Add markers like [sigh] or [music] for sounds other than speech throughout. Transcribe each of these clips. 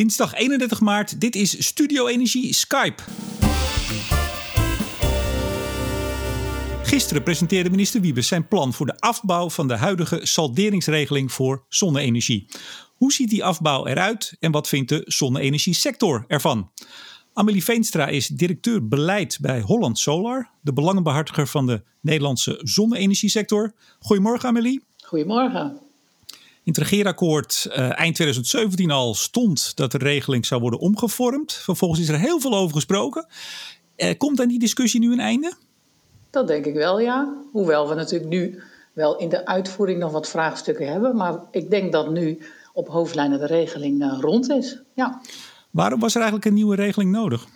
Dinsdag 31 maart, dit is Studio Energie Skype. Gisteren presenteerde minister Wiebes zijn plan voor de afbouw van de huidige salderingsregeling voor zonne-energie. Hoe ziet die afbouw eruit en wat vindt de zonne-energiesector ervan? Amelie Veenstra is directeur beleid bij Holland Solar, de belangenbehartiger van de Nederlandse zonne-energiesector. Goedemorgen Amelie. Goedemorgen. In het regeerakkoord uh, eind 2017 al stond dat de regeling zou worden omgevormd. Vervolgens is er heel veel over gesproken. Uh, komt aan die discussie nu een einde? Dat denk ik wel, ja. Hoewel we natuurlijk nu wel in de uitvoering nog wat vraagstukken hebben. Maar ik denk dat nu op hoofdlijnen de regeling uh, rond is. Ja. Waarom was er eigenlijk een nieuwe regeling nodig?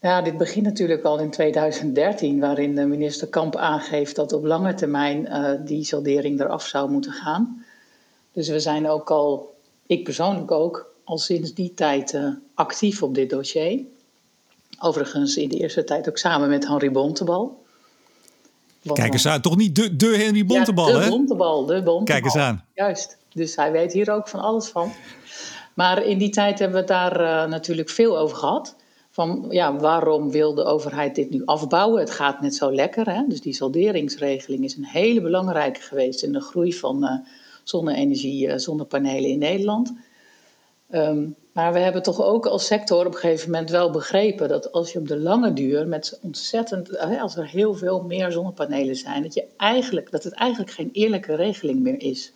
Ja, dit begint natuurlijk al in 2013, waarin de minister Kamp aangeeft dat op lange termijn uh, die saldering eraf zou moeten gaan. Dus we zijn ook al, ik persoonlijk ook, al sinds die tijd uh, actief op dit dossier. Overigens in de eerste tijd ook samen met Henry Bontebal. Kijk eens aan, toch niet de, de Henry Bontebal, ja, de Bontebal, de Bontebal. Kijk eens aan. Juist, dus hij weet hier ook van alles van. Maar in die tijd hebben we het daar uh, natuurlijk veel over gehad. Van ja, waarom wil de overheid dit nu afbouwen? Het gaat net zo lekker. Hè? Dus die salderingsregeling is een hele belangrijke geweest in de groei van uh, zonne-energie, uh, zonnepanelen in Nederland. Um, maar we hebben toch ook als sector op een gegeven moment wel begrepen dat als je op de lange duur met ontzettend, als er heel veel meer zonnepanelen zijn, dat, je eigenlijk, dat het eigenlijk geen eerlijke regeling meer is.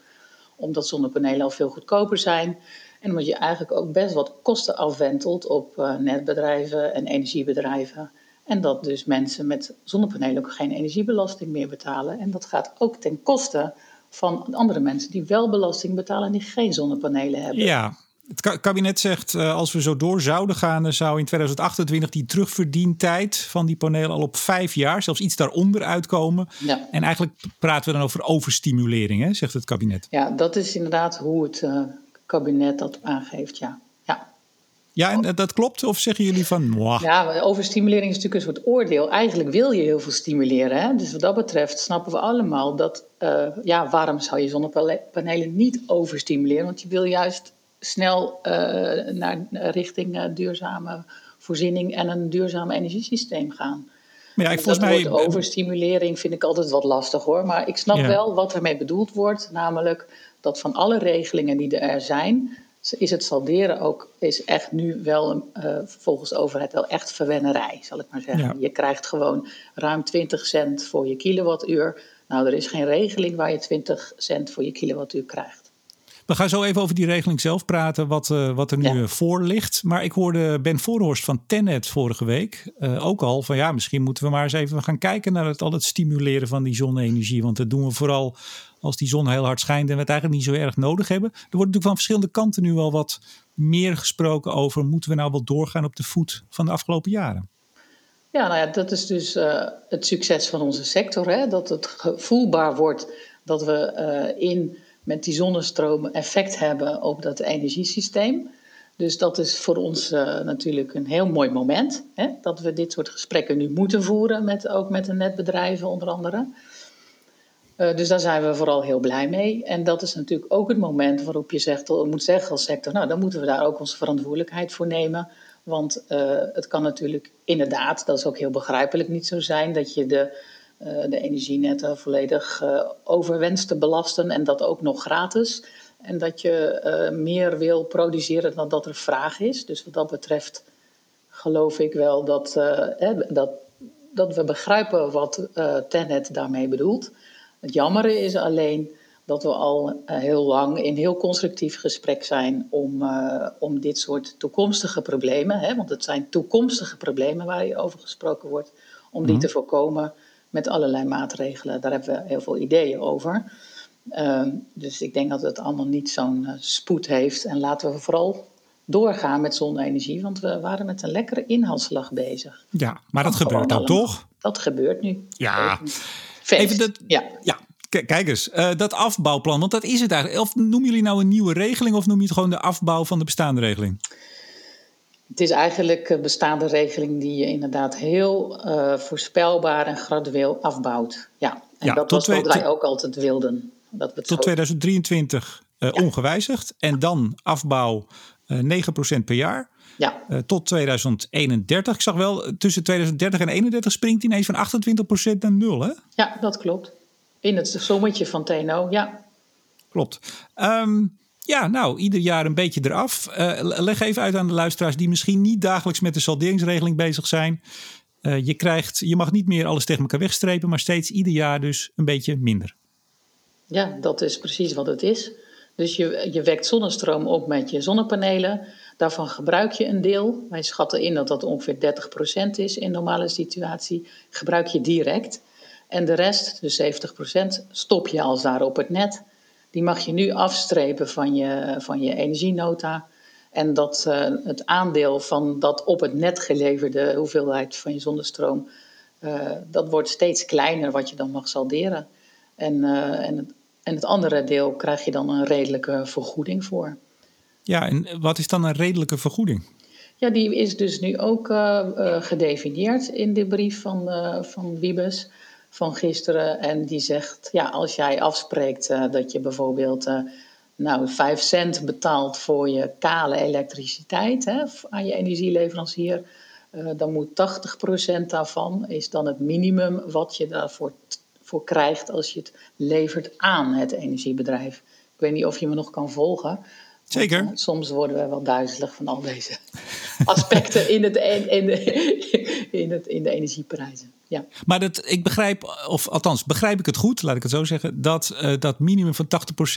Omdat zonnepanelen al veel goedkoper zijn en omdat je eigenlijk ook best wat kosten afwentelt op uh, netbedrijven en energiebedrijven. En dat dus mensen met zonnepanelen ook geen energiebelasting meer betalen. En dat gaat ook ten koste van andere mensen die wel belasting betalen en die geen zonnepanelen hebben. Ja, het kabinet zegt uh, als we zo door zouden gaan, dan zou in 2028 die terugverdientijd van die panelen al op vijf jaar, zelfs iets daaronder uitkomen. Ja. En eigenlijk praten we dan over overstimulering, hè, zegt het kabinet. Ja, dat is inderdaad hoe het uh, kabinet dat aangeeft, ja. Ja. En dat klopt? Of zeggen jullie van... Mwah. Ja, overstimulering is natuurlijk een soort oordeel. Eigenlijk wil je heel veel stimuleren. Hè? Dus wat dat betreft snappen we allemaal dat... Uh, ja, waarom zou je zonnepanelen niet overstimuleren? Want je wil juist snel uh, naar richting uh, duurzame voorziening... en een duurzaam energiesysteem gaan. Maar ja, ik, dat volgens mij... overstimulering vind ik altijd wat lastig hoor. Maar ik snap ja. wel wat ermee bedoeld wordt. Namelijk dat van alle regelingen die er zijn, is het salderen ook is echt nu wel uh, volgens de overheid wel echt verwennerij, zal ik maar zeggen. Ja. Je krijgt gewoon ruim 20 cent voor je kilowattuur. Nou, er is geen regeling waar je 20 cent voor je kilowattuur krijgt. We gaan zo even over die regeling zelf praten, wat, uh, wat er nu ja. voor ligt. Maar ik hoorde Ben Voorhorst van Tenet vorige week uh, ook al van ja, misschien moeten we maar eens even gaan kijken naar het, al het stimuleren van die zonne-energie. Want dat doen we vooral als die zon heel hard schijnt en we het eigenlijk niet zo erg nodig hebben. Er wordt natuurlijk van verschillende kanten nu al wat meer gesproken over, moeten we nou wel doorgaan op de voet van de afgelopen jaren? Ja, nou ja, dat is dus uh, het succes van onze sector. Hè? Dat het voelbaar wordt dat we uh, in met die zonnestromen effect hebben op dat energiesysteem. Dus dat is voor ons uh, natuurlijk een heel mooi moment. Hè? Dat we dit soort gesprekken nu moeten voeren, met, ook met de netbedrijven onder andere. Uh, dus daar zijn we vooral heel blij mee. En dat is natuurlijk ook het moment waarop je zegt, moet zeggen als sector, nou dan moeten we daar ook onze verantwoordelijkheid voor nemen. Want uh, het kan natuurlijk inderdaad, dat is ook heel begrijpelijk, niet zo zijn dat je de uh, de energienetten volledig uh, overwenst te belasten en dat ook nog gratis. En dat je meer wil produceren dan dat er vraag is. Dus wat dat betreft geloof ik wel dat, hè, dat, dat we begrijpen wat Tenet daarmee bedoelt. Het jammere is alleen dat we al heel lang in heel constructief gesprek zijn om, om dit soort toekomstige problemen, hè, want het zijn toekomstige problemen waar hier over gesproken wordt, om die mm. te voorkomen met allerlei maatregelen. Daar hebben we heel veel ideeën over. Uh, dus ik denk dat het allemaal niet zo'n uh, spoed heeft. En laten we vooral doorgaan met zonne-energie, want we waren met een lekkere inhaalslag bezig. Ja, maar dat, dat gebeurt dan toch? Dat gebeurt nu. Ja. Feest. Even dat, ja. ja. Kijk eens, uh, dat afbouwplan, want dat is het eigenlijk. Of noemen jullie nou een nieuwe regeling of noem je het gewoon de afbouw van de bestaande regeling? Het is eigenlijk een bestaande regeling die je inderdaad heel uh, voorspelbaar en gradueel afbouwt. Ja, en ja, dat was wat wij ook altijd wilden. Dat tot 2023 uh, ja. ongewijzigd en dan afbouw 9% per jaar. Ja. tot 2031. Ik zag wel, tussen 2030 en 31 springt hij ineens van 28% naar 0, hè? Ja, dat klopt. In het sommetje van TNO, ja. Klopt. Um, ja, nou, ieder jaar een beetje eraf. Uh, leg even uit aan de luisteraars die misschien niet dagelijks met de salderingsregeling bezig zijn. Uh, je, krijgt, je mag niet meer alles tegen elkaar wegstrepen, maar steeds ieder jaar dus een beetje minder. Ja, dat is precies wat het is. Dus je, je wekt zonnestroom op met je zonnepanelen. Daarvan gebruik je een deel. Wij schatten in dat dat ongeveer 30% is in normale situatie. Gebruik je direct. En de rest, dus 70%, stop je als daar op het net. Die mag je nu afstrepen van je, van je energienota. En dat, uh, het aandeel van dat op het net geleverde hoeveelheid van je zonnestroom, uh, dat wordt steeds kleiner wat je dan mag salderen. En, uh, en, het, en het andere deel krijg je dan een redelijke vergoeding voor. Ja, en wat is dan een redelijke vergoeding? Ja, die is dus nu ook gedefinieerd in de brief van, van Wiebes van gisteren. En die zegt, ja, als jij afspreekt uh, dat je bijvoorbeeld uh, nou, 5 cent betaalt voor je kale elektriciteit hè, aan je energieleverancier, uh, dan moet 80% daarvan is dan het minimum wat je daarvoor voor krijgt als je het levert aan het energiebedrijf. Ik weet niet of je me nog kan volgen. Zeker. Want, soms worden we wel duizelig van al deze [laughs] aspecten in, het, in, de, in, het, in de energieprijzen. Ja. Maar dat, ik begrijp, of althans begrijp ik het goed, laat ik het zo zeggen, dat uh, dat minimum van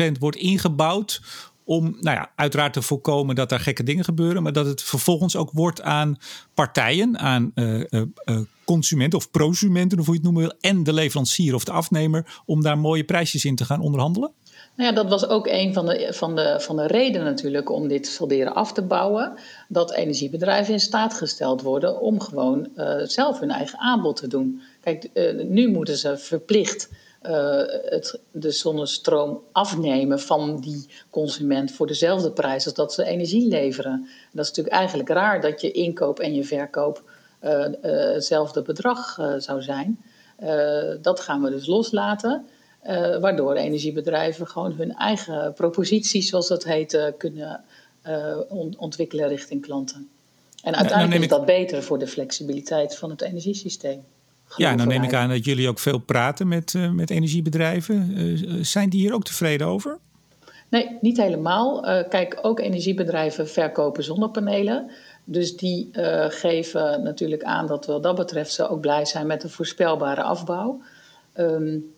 80% wordt ingebouwd om, nou ja, uiteraard te voorkomen dat er gekke dingen gebeuren, maar dat het vervolgens ook wordt aan partijen, aan uh, uh, consumenten of prosumenten, of hoe je het noemen wil, en de leverancier of de afnemer, om daar mooie prijsjes in te gaan onderhandelen? Nou ja, dat was ook een van de, van, de, van de redenen natuurlijk om dit salderen af te bouwen. Dat energiebedrijven in staat gesteld worden om gewoon uh, zelf hun eigen aanbod te doen. Kijk, uh, nu moeten ze verplicht uh, het, de zonnestroom afnemen van die consument voor dezelfde prijs als dat ze energie leveren. En dat is natuurlijk eigenlijk raar dat je inkoop en je verkoop hetzelfde bedrag zou zijn. dat gaan we dus loslaten. Uh, waardoor energiebedrijven gewoon hun eigen proposities, zoals dat heet, uh, kunnen uh, on ontwikkelen richting klanten. En uiteindelijk is dat beter voor de flexibiliteit van het energiesysteem. Ja, en dan neem ik aan dat jullie ook veel praten met, met energiebedrijven. zijn die hier ook tevreden over? Nee, niet helemaal. kijk, ook energiebedrijven verkopen zonnepanelen. Dus die geven natuurlijk aan dat wat dat betreft ze ook blij zijn met een voorspelbare afbouw. Um,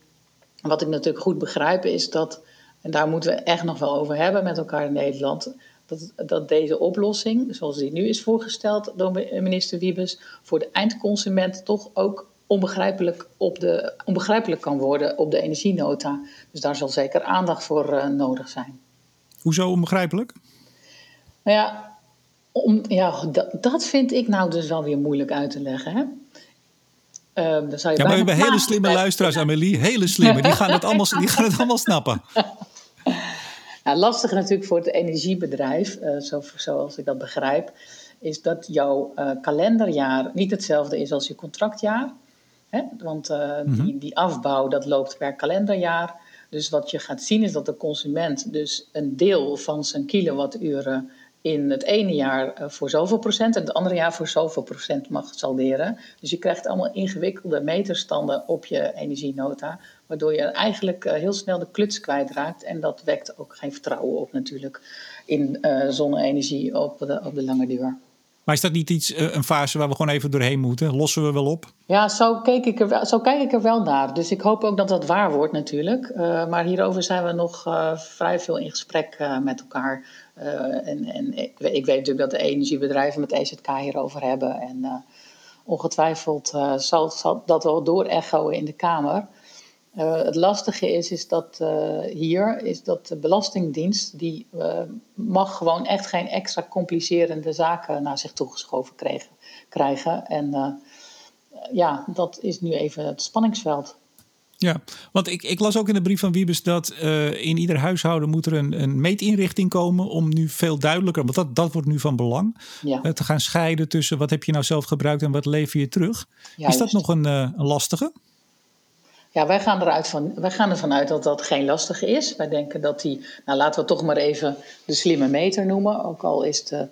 wat ik natuurlijk goed begrijp is dat, en daar moeten we echt nog wel over hebben met elkaar in Nederland, dat, dat deze oplossing, zoals die nu is voorgesteld door minister Wiebes, voor de eindconsument toch ook onbegrijpelijk, op de, onbegrijpelijk kan worden op de energienota. Dus daar zal zeker aandacht voor uh, nodig zijn. Hoezo onbegrijpelijk? Nou ja, om, ja dat, dat vind ik nou dus wel weer moeilijk uit te leggen. Hè? Um, dan zou je ja, maar we hebben hele slimme luisteraars, Amelie. Hele slimme. Die gaan het allemaal, die gaan het allemaal snappen. [laughs] Nou, lastig natuurlijk voor het energiebedrijf, uh, zo, zoals ik dat begrijp, is dat jouw uh, kalenderjaar niet hetzelfde is als je contractjaar. Hè? Want uh, mm -hmm. die, die afbouw dat loopt per kalenderjaar. Dus wat je gaat zien is dat de consument dus een deel van zijn kilowatturen in het ene jaar eh, voor zoveel procent en het andere jaar voor zoveel procent mag salderen. Dus je krijgt allemaal ingewikkelde meterstanden op je energienota, waardoor je eigenlijk eh, heel snel de kluts kwijtraakt. En dat wekt ook geen vertrouwen op natuurlijk in uh, zonne-energie op de, op de lange duur. Maar is dat niet iets, een fase waar we gewoon even doorheen moeten? Lossen we wel op? Ja, zo, keek ik er zo kijk ik er wel naar. Dus ik hoop ook dat dat waar wordt natuurlijk. Uh, maar hierover zijn we nog uh, vrij veel in gesprek met elkaar. en en ik, ik, weet natuurlijk dat de energiebedrijven met EZK hierover hebben. En ongetwijfeld zal, zal, dat wel door echoen in de Kamer. Het lastige is, is dat hier is dat de Belastingdienst... die mag gewoon echt geen extra complicerende zaken naar zich toegeschoven krijgen. krijgen. En ja, dat is nu even het spanningsveld. Ja, want ik, ik las ook in de brief van Wiebes dat in ieder huishouden moet er een, een meetinrichting komen om nu veel duidelijker, want dat, dat wordt nu van belang, ja. te gaan scheiden tussen wat heb je nou zelf gebruikt en wat lever je terug. Juist. Is dat nog een, een lastige? Ja, wij gaan, eruit van, wij gaan ervan uit dat dat geen lastige is. Wij denken dat die, nou laten we toch maar even de slimme meter noemen. Ook al is de,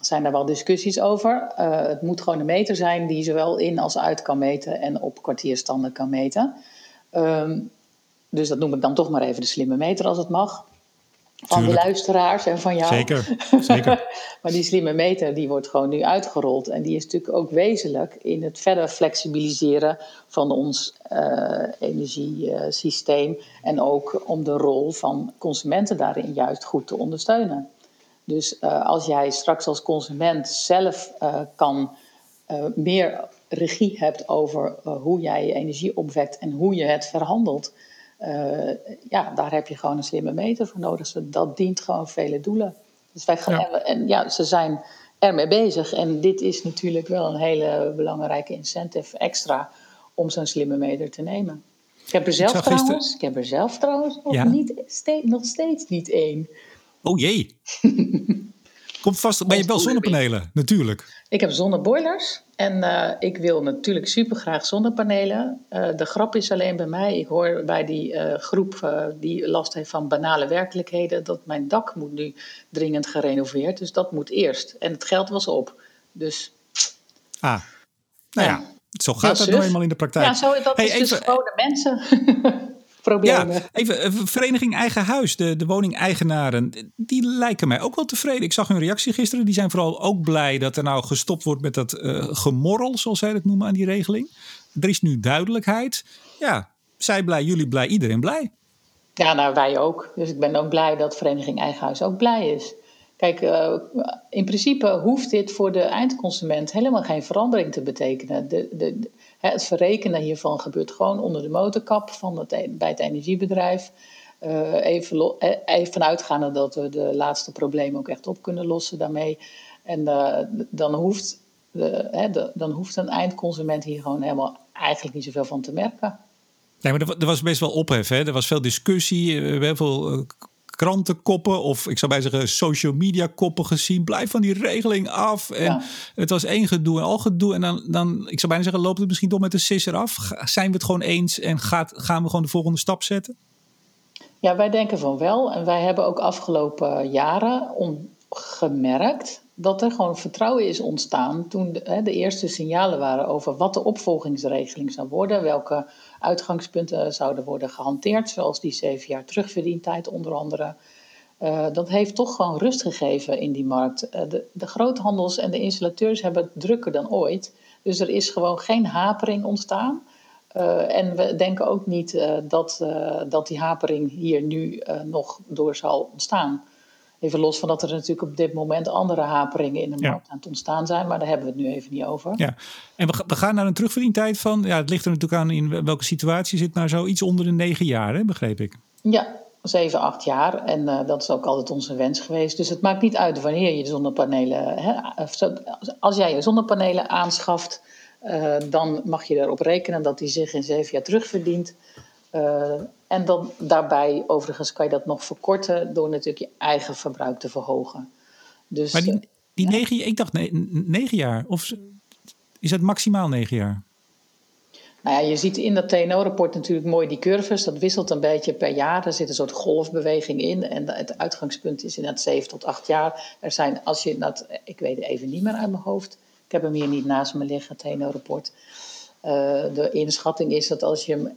zijn er wel discussies over. Uh, het moet gewoon een meter zijn die zowel in als uit kan meten en op kwartierstanden kan meten. Um, dus dat noem ik dan toch maar even de slimme meter als het mag van de luisteraars en van jou. Zeker, [laughs] zeker. maar die slimme meter die wordt gewoon nu uitgerold. En die is natuurlijk ook wezenlijk in het verder flexibiliseren van ons uh, energiesysteem. En ook om de rol van consumenten daarin juist goed te ondersteunen. Dus uh, als jij straks als consument zelf uh, kan meer regie hebt over hoe jij je energie opwekt en hoe je het verhandelt uh, ja, daar heb je gewoon een slimme meter voor nodig. Dat dient gewoon vele doelen. Dus wij gaan, ja. En, ja, ze zijn ermee bezig. En dit is natuurlijk wel een hele belangrijke incentive extra om zo'n slimme meter te nemen. Ik heb er zelf ik trouwens, gisteren... ik heb er zelf trouwens nog, ja? niet, steeds, nog steeds niet één. Oh jee. [laughs] Komt vast, ben je wel zonnepanelen, natuurlijk. Ik heb zonneboilers en uh, ik wil natuurlijk super graag zonnepanelen. Uh, de grap is alleen bij mij, ik hoor bij die uh, groep die last heeft van banale werkelijkheden, dat mijn dak moet nu dringend gerenoveerd. Dus dat moet eerst. En het geld was op. Dus. Ah, nou ja, ja zo gaat het nou eenmaal in de praktijk. Ja, zo, dat hey, is dus gewone mensen. [laughs] problemen. Ja, even, eh, Vereniging Eigen Huis, de, de woningeigenaren, die lijken mij ook wel tevreden. Ik zag hun reactie gisteren. Die zijn vooral ook blij dat er nou gestopt wordt met dat uh, gemorrel, zoals zij het noemen, aan die regeling. Er is nu duidelijkheid. Ja, zij blij, jullie blij, iedereen blij. Ja, nou wij ook. Dus ik ben ook blij dat Vereniging Eigen Huis ook blij is. Kijk, uh, in principe hoeft dit voor de eindconsument helemaal geen verandering te betekenen. De, de, het verrekenen hiervan gebeurt gewoon onder de motorkap van het, e-, bij het energiebedrijf. Uh, even, even vanuitgaande dat we de laatste problemen ook echt op kunnen lossen daarmee. En uh, dan, hoeft de, hè, dan hoeft een eindconsument hier gewoon helemaal eigenlijk niet zoveel van te merken. Nee, maar er was best wel ophef. Hè? Er was veel discussie. We hebben veel krantenkoppen of ik zou bij zeggen social media koppen gezien. Blijf van die regeling af. En het was één gedoe en al gedoe. En dan, dan, ik zou bijna zeggen, loopt het misschien toch met de sisser af? Zijn we het gewoon eens en gaat, gaan we gewoon de volgende stap zetten? Ja, wij denken van wel. En wij hebben ook afgelopen jaren gemerkt dat er gewoon vertrouwen is ontstaan toen de, de, eerste signalen waren over wat de opvolgingsregeling zou worden, welke uitgangspunten zouden worden gehanteerd, zoals die zeven jaar terugverdientijd onder andere. Uh, dat heeft toch gewoon rust gegeven in die markt. Uh, de, de groothandels en de installateurs hebben het drukker dan ooit. Dus er is gewoon geen hapering ontstaan. Uh, en we denken ook niet dat, dat die hapering hier nu nog door zal ontstaan. Even los van dat er natuurlijk op dit moment andere haperingen in de markt aan het ontstaan zijn, maar daar hebben we het nu even niet over. Ja, en we, we gaan naar een terugverdientijd van, ja, het ligt er natuurlijk aan in welke situatie zit, maar zo iets onder de negen jaar, hè, begreep ik. Ja, zeven, acht jaar. En uh, dat is ook altijd onze wens geweest. Dus het maakt niet uit wanneer je de zonnepanelen. Hè, als jij je zonnepanelen aanschaft, uh, dan mag je erop rekenen dat die zich in zeven jaar terugverdient. Uh, en dan daarbij, overigens, kan je dat nog verkorten door natuurlijk je eigen verbruik te verhogen. Dus, maar die, eh, die ja. negen, ik dacht negen jaar, of is het maximaal negen jaar? Nou ja, je ziet in dat TNO-rapport natuurlijk mooi die curves. Dat wisselt een beetje per jaar. Er zit een soort golfbeweging in. En het uitgangspunt is inderdaad 7 tot 8 jaar. Er zijn, als je dat, ik weet het even niet meer uit mijn hoofd. Ik heb hem hier niet naast me liggen, het TNO-rapport. Uh, de inschatting is dat als je hem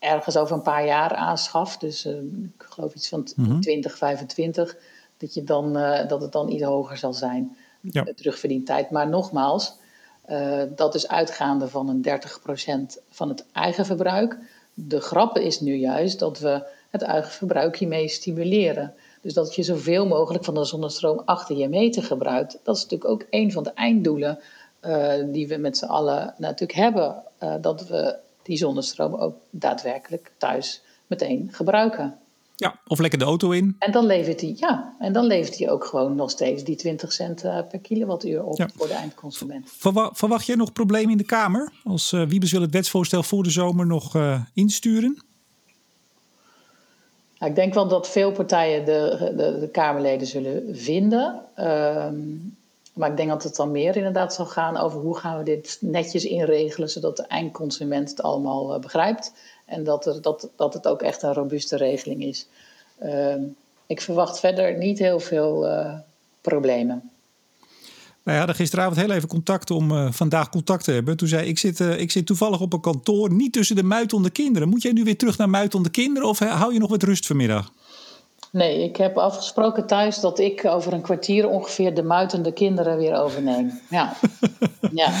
ergens over een paar jaar aanschaft, dus uh, ik geloof iets van mm 20, 25, dat, je dan, uh, dat het dan iets hoger zal zijn, ja. de terugverdientijd. Maar nogmaals, uh, dat is uitgaande van een 30% van het eigen verbruik. De grap is nu juist dat we het eigen verbruik hiermee stimuleren. Dus dat je zoveel mogelijk van de zonnestroom achter je meter gebruikt. Dat is natuurlijk ook een van de einddoelen die we met z'n allen natuurlijk hebben. dat we die zonnestroom ook daadwerkelijk thuis meteen gebruiken. Ja, of lekker de auto in. En dan levert hij, ja, en dan levert hij ook gewoon nog steeds die 20 cent uh, per kilowattuur op ja. voor de eindconsument. Verwacht, verwacht jij nog problemen in de Kamer? Als uh, Wiebes wil het wetsvoorstel voor de zomer nog uh, insturen? Nou, ik denk wel dat veel partijen de, de, de Kamerleden zullen vinden. Ehm, Maar ik denk dat het dan meer inderdaad zal gaan over hoe gaan we dit netjes inregelen, zodat de eindconsument het allemaal begrijpt. En dat, er, dat, dat het ook echt een robuuste regeling is. Ehm, ik verwacht verder niet heel veel problemen. Wij hadden gisteravond heel even contact om uh, vandaag contact te hebben. Toen zei ik zit, ik zit toevallig op een kantoor, niet tussen de muitende kinderen. Moet jij nu weer terug naar muitende kinderen of hou je nog wat rust vanmiddag? Nee, ik heb afgesproken thuis dat ik over een kwartier ongeveer de muitende kinderen weer overneem. Ja. [laughs] ja.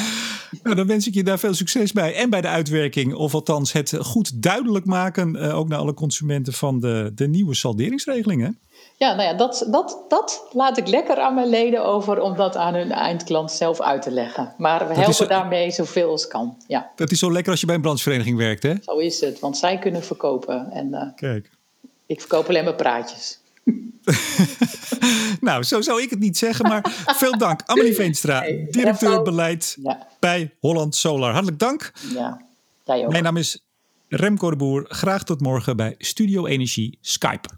Nou, dan wens ik je daar veel succes bij. En bij de uitwerking, of althans het goed duidelijk maken, uh, ook naar alle consumenten van de, de nieuwe salderingsregelingen. Ja, nou ja, dat, dat, dat laat ik lekker aan mijn leden over om dat aan hun eindklant zelf uit te leggen. Maar we helpen daarmee zoveel als kan. Ja. Dat is zo lekker als je bij een branchevereniging werkt, hè? Zo is het, want zij kunnen verkopen. En uh, Kijk. Ik verkoop alleen maar praatjes. [laughs] nou, zo zou ik het niet zeggen, maar veel dank. Amelie Veenstra, directeur beleid bij Holland Solar. Hartelijk dank. Ja, jij ook. Mijn naam is Remco de Boer. Graag tot morgen bij Studio Energie Skype.